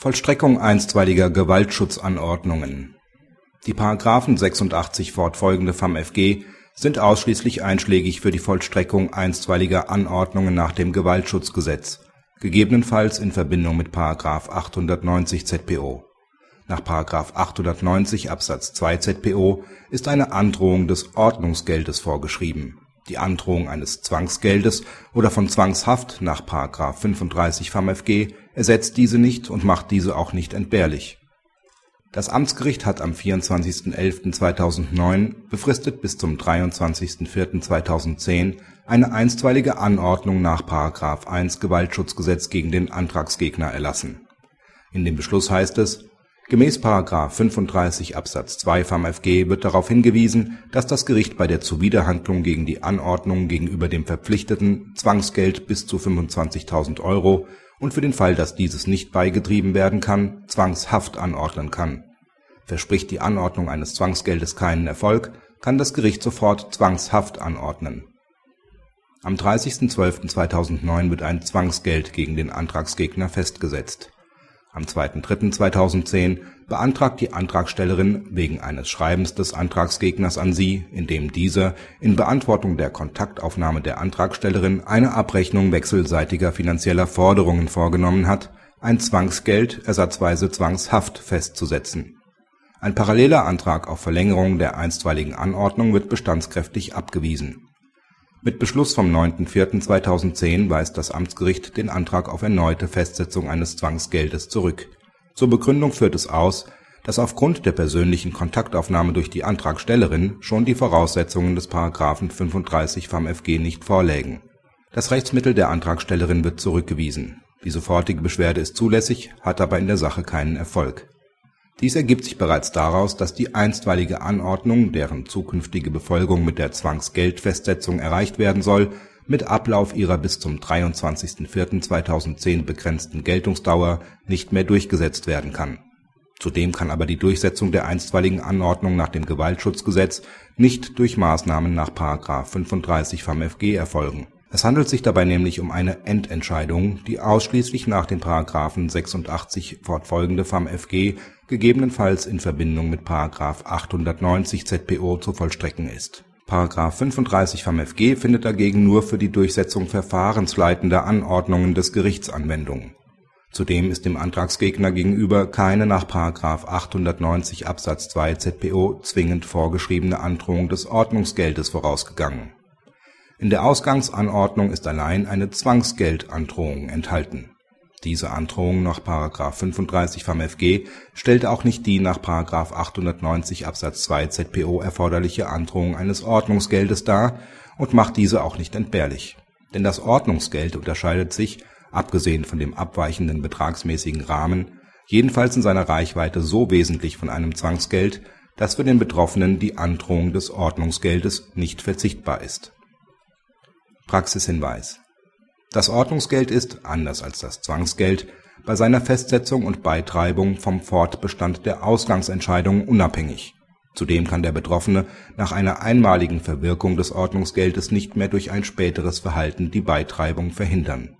Vollstreckung einstweiliger Gewaltschutzanordnungen Die § 86 fortfolgende FamFG sind ausschließlich einschlägig für die Vollstreckung einstweiliger Anordnungen nach dem Gewaltschutzgesetz, gegebenenfalls in Verbindung mit § 890 ZPO. Nach § 890 Absatz 2 ZPO ist eine Androhung des Ordnungsgeldes vorgeschrieben. Die Androhung eines Zwangsgeldes oder von Zwangshaft nach § 35 FamFG ersetzt diese nicht und macht diese auch nicht entbehrlich. Das Amtsgericht hat am 24.11.2009 befristet bis zum 23.04.2010 eine einstweilige Anordnung nach § 1 Gewaltschutzgesetz gegen den Antragsgegner erlassen. In dem Beschluss heißt es Gemäß § 35 Absatz 2 FamFG wird darauf hingewiesen, dass das Gericht bei der Zuwiderhandlung gegen die Anordnung gegenüber dem Verpflichteten Zwangsgeld bis zu 25.000 Euro und für den Fall, dass dieses nicht beigetrieben werden kann, Zwangshaft anordnen kann. Verspricht die Anordnung eines Zwangsgeldes keinen Erfolg, kann das Gericht sofort Zwangshaft anordnen. Am 30.12.2009 wird ein Zwangsgeld gegen den Antragsgegner festgesetzt am 2.3.2010 beantragt die Antragstellerin wegen eines Schreibens des Antragsgegners an sie, in dem dieser in Beantwortung der Kontaktaufnahme der Antragstellerin eine Abrechnung wechselseitiger finanzieller Forderungen vorgenommen hat, ein Zwangsgeld ersatzweise Zwangshaft festzusetzen. Ein paralleler Antrag auf Verlängerung der einstweiligen Anordnung wird bestandskräftig abgewiesen mit Beschluss vom 9.04.2010 weist das Amtsgericht den Antrag auf erneute Festsetzung eines Zwangsgeldes zurück. Zur Begründung führt es aus, dass aufgrund der persönlichen Kontaktaufnahme durch die Antragstellerin schon die Voraussetzungen des § 35 FamFG nicht vorlägen. Das Rechtsmittel der Antragstellerin wird zurückgewiesen. Die sofortige Beschwerde ist zulässig, hat aber in der Sache keinen Erfolg dies ergibt sich bereits daraus, dass die einstweilige Anordnung, deren zukünftige Befolgung mit der Zwangsgeldfestsetzung erreicht werden soll, mit Ablauf ihrer bis zum 23.04.2010 begrenzten Geltungsdauer nicht mehr durchgesetzt werden kann. Zudem kann aber die Durchsetzung der einstweiligen Anordnung nach dem Gewaltschutzgesetz nicht durch Maßnahmen nach § 35 FamFG erfolgen es handelt sich dabei nämlich um eine Endentscheidung, die ausschließlich nach den § 86 fortfolgende FamFG gegebenenfalls in Verbindung mit § 890 ZPO zu vollstrecken ist. § 35 FamFG findet dagegen nur für die Durchsetzung verfahrensleitender Anordnungen des Gerichts Anwendung. Zudem ist dem Antragsgegner gegenüber keine nach § 890 Absatz 2 ZPO zwingend vorgeschriebene Androhung des Ordnungsgeldes vorausgegangen in der Ausgangsanordnung ist allein eine Zwangsgeldandrohung enthalten. Diese Androhung nach § 35 FamFG stellt auch nicht die nach § 890 Absatz 2 ZPO erforderliche Androhung eines Ordnungsgeldes dar und macht diese auch nicht entbehrlich. Denn das Ordnungsgeld unterscheidet sich, abgesehen von dem abweichenden betragsmäßigen Rahmen, jedenfalls in seiner Reichweite so wesentlich von einem Zwangsgeld, dass für den Betroffenen die Androhung des Ordnungsgeldes nicht verzichtbar ist Praxishinweis Das Ordnungsgeld ist, anders als das Zwangsgeld, bei seiner Festsetzung und Beitreibung vom Fortbestand der Ausgangsentscheidung unabhängig. Zudem kann der Betroffene nach einer einmaligen Verwirkung des Ordnungsgeldes nicht mehr durch ein späteres Verhalten die Beitreibung verhindern